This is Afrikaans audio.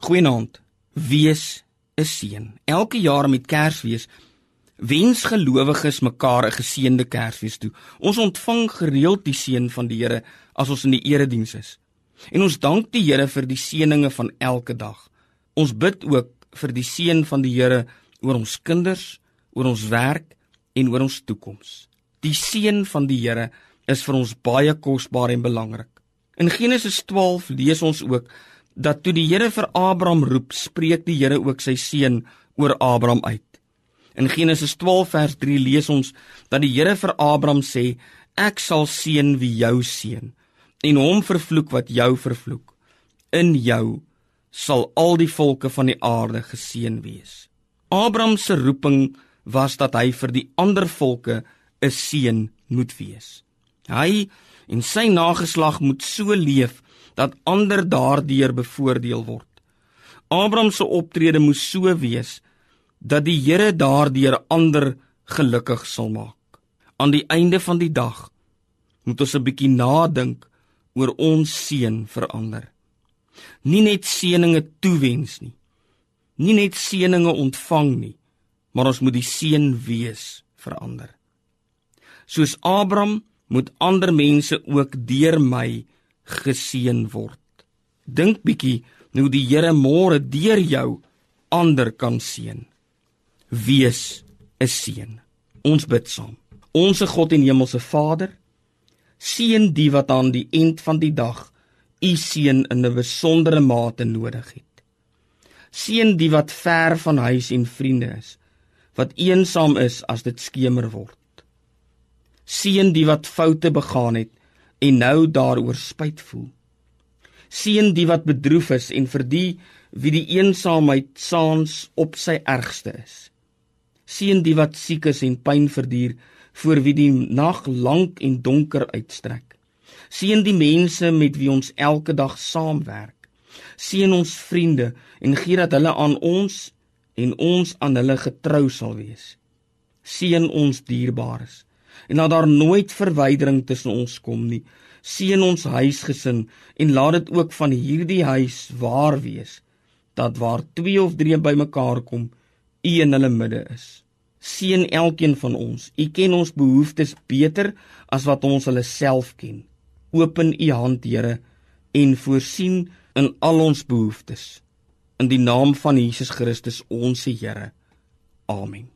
Goeienaand. Wees 'n seën. Elke jaar met Kersfees wens gelowiges mekaar 'n geseënde Kersfees toe. Ons ontvang gereeld die seën van die Here as ons in die erediens is. En ons dank die Here vir die seëninge van elke dag. Ons bid ook vir die seën van die Here oor ons kinders, oor ons werk en oor ons toekoms. Die seën van die Here is vir ons baie kosbaar en belangrik. In Genesis 12 lees ons ook dat toe die Here vir Abraham roep, spreek die Here ook sy seën oor Abraham uit. In Genesis 12 vers 3 lees ons dat die Here vir Abraham sê: "Ek sal seën wie jou seën en hom vervloek wat jou vervloek. In jou sal al die volke van die aarde geseën wees." Abraham se roeping was dat hy vir die ander volke 'n seën moet wees. Hy en sy nageslag moet so leef dat ander daardeur bevoordeel word. Abraham se optrede moes so wees dat die Here daardeur ander gelukkig sal maak. Aan die einde van die dag moet ons 'n bietjie nadink oor ons seën verander. Nie net seëninge toewens nie. Nie net seëninge ontvang nie, maar ons moet die seën wees verander. Soos Abraham moet ander mense ook deur my geseën word. Dink bietjie hoe die Here môre deur jou ander kan seën. Wees 'n seën. Ons bid saam. Onse God en Hemelse Vader, seën die wat aan die eind van die dag u seën in 'n besondere mate nodig het. Seën die wat ver van huis en vriende is, wat eensaam is as dit skemer word. Seën die wat foute begaan het en nou daaroor spyt voel. Seën die wat bedroef is en vir die wie die eensaamheid saans op sy ergste is. Seën die wat siek is en pyn verduur voor wie die nag lank en donker uitstrek. Seën die mense met wie ons elke dag saamwerk. Seën ons vriende en gee dat hulle aan ons en ons aan hulle getrou sal wees. Seën ons dierbares en laat daar nooit verwydering tussen ons kom nie. Seën ons huisgesin en laat dit ook van hierdie huis waar wees dat waar 2 of 3 bymekaar kom, U in hulle midde is. Seën elkeen van ons. U ken ons behoeftes beter as wat ons hulle self ken. Open U hand, Here, en voorsien in al ons behoeftes. In die naam van Jesus Christus, ons Here. Amen.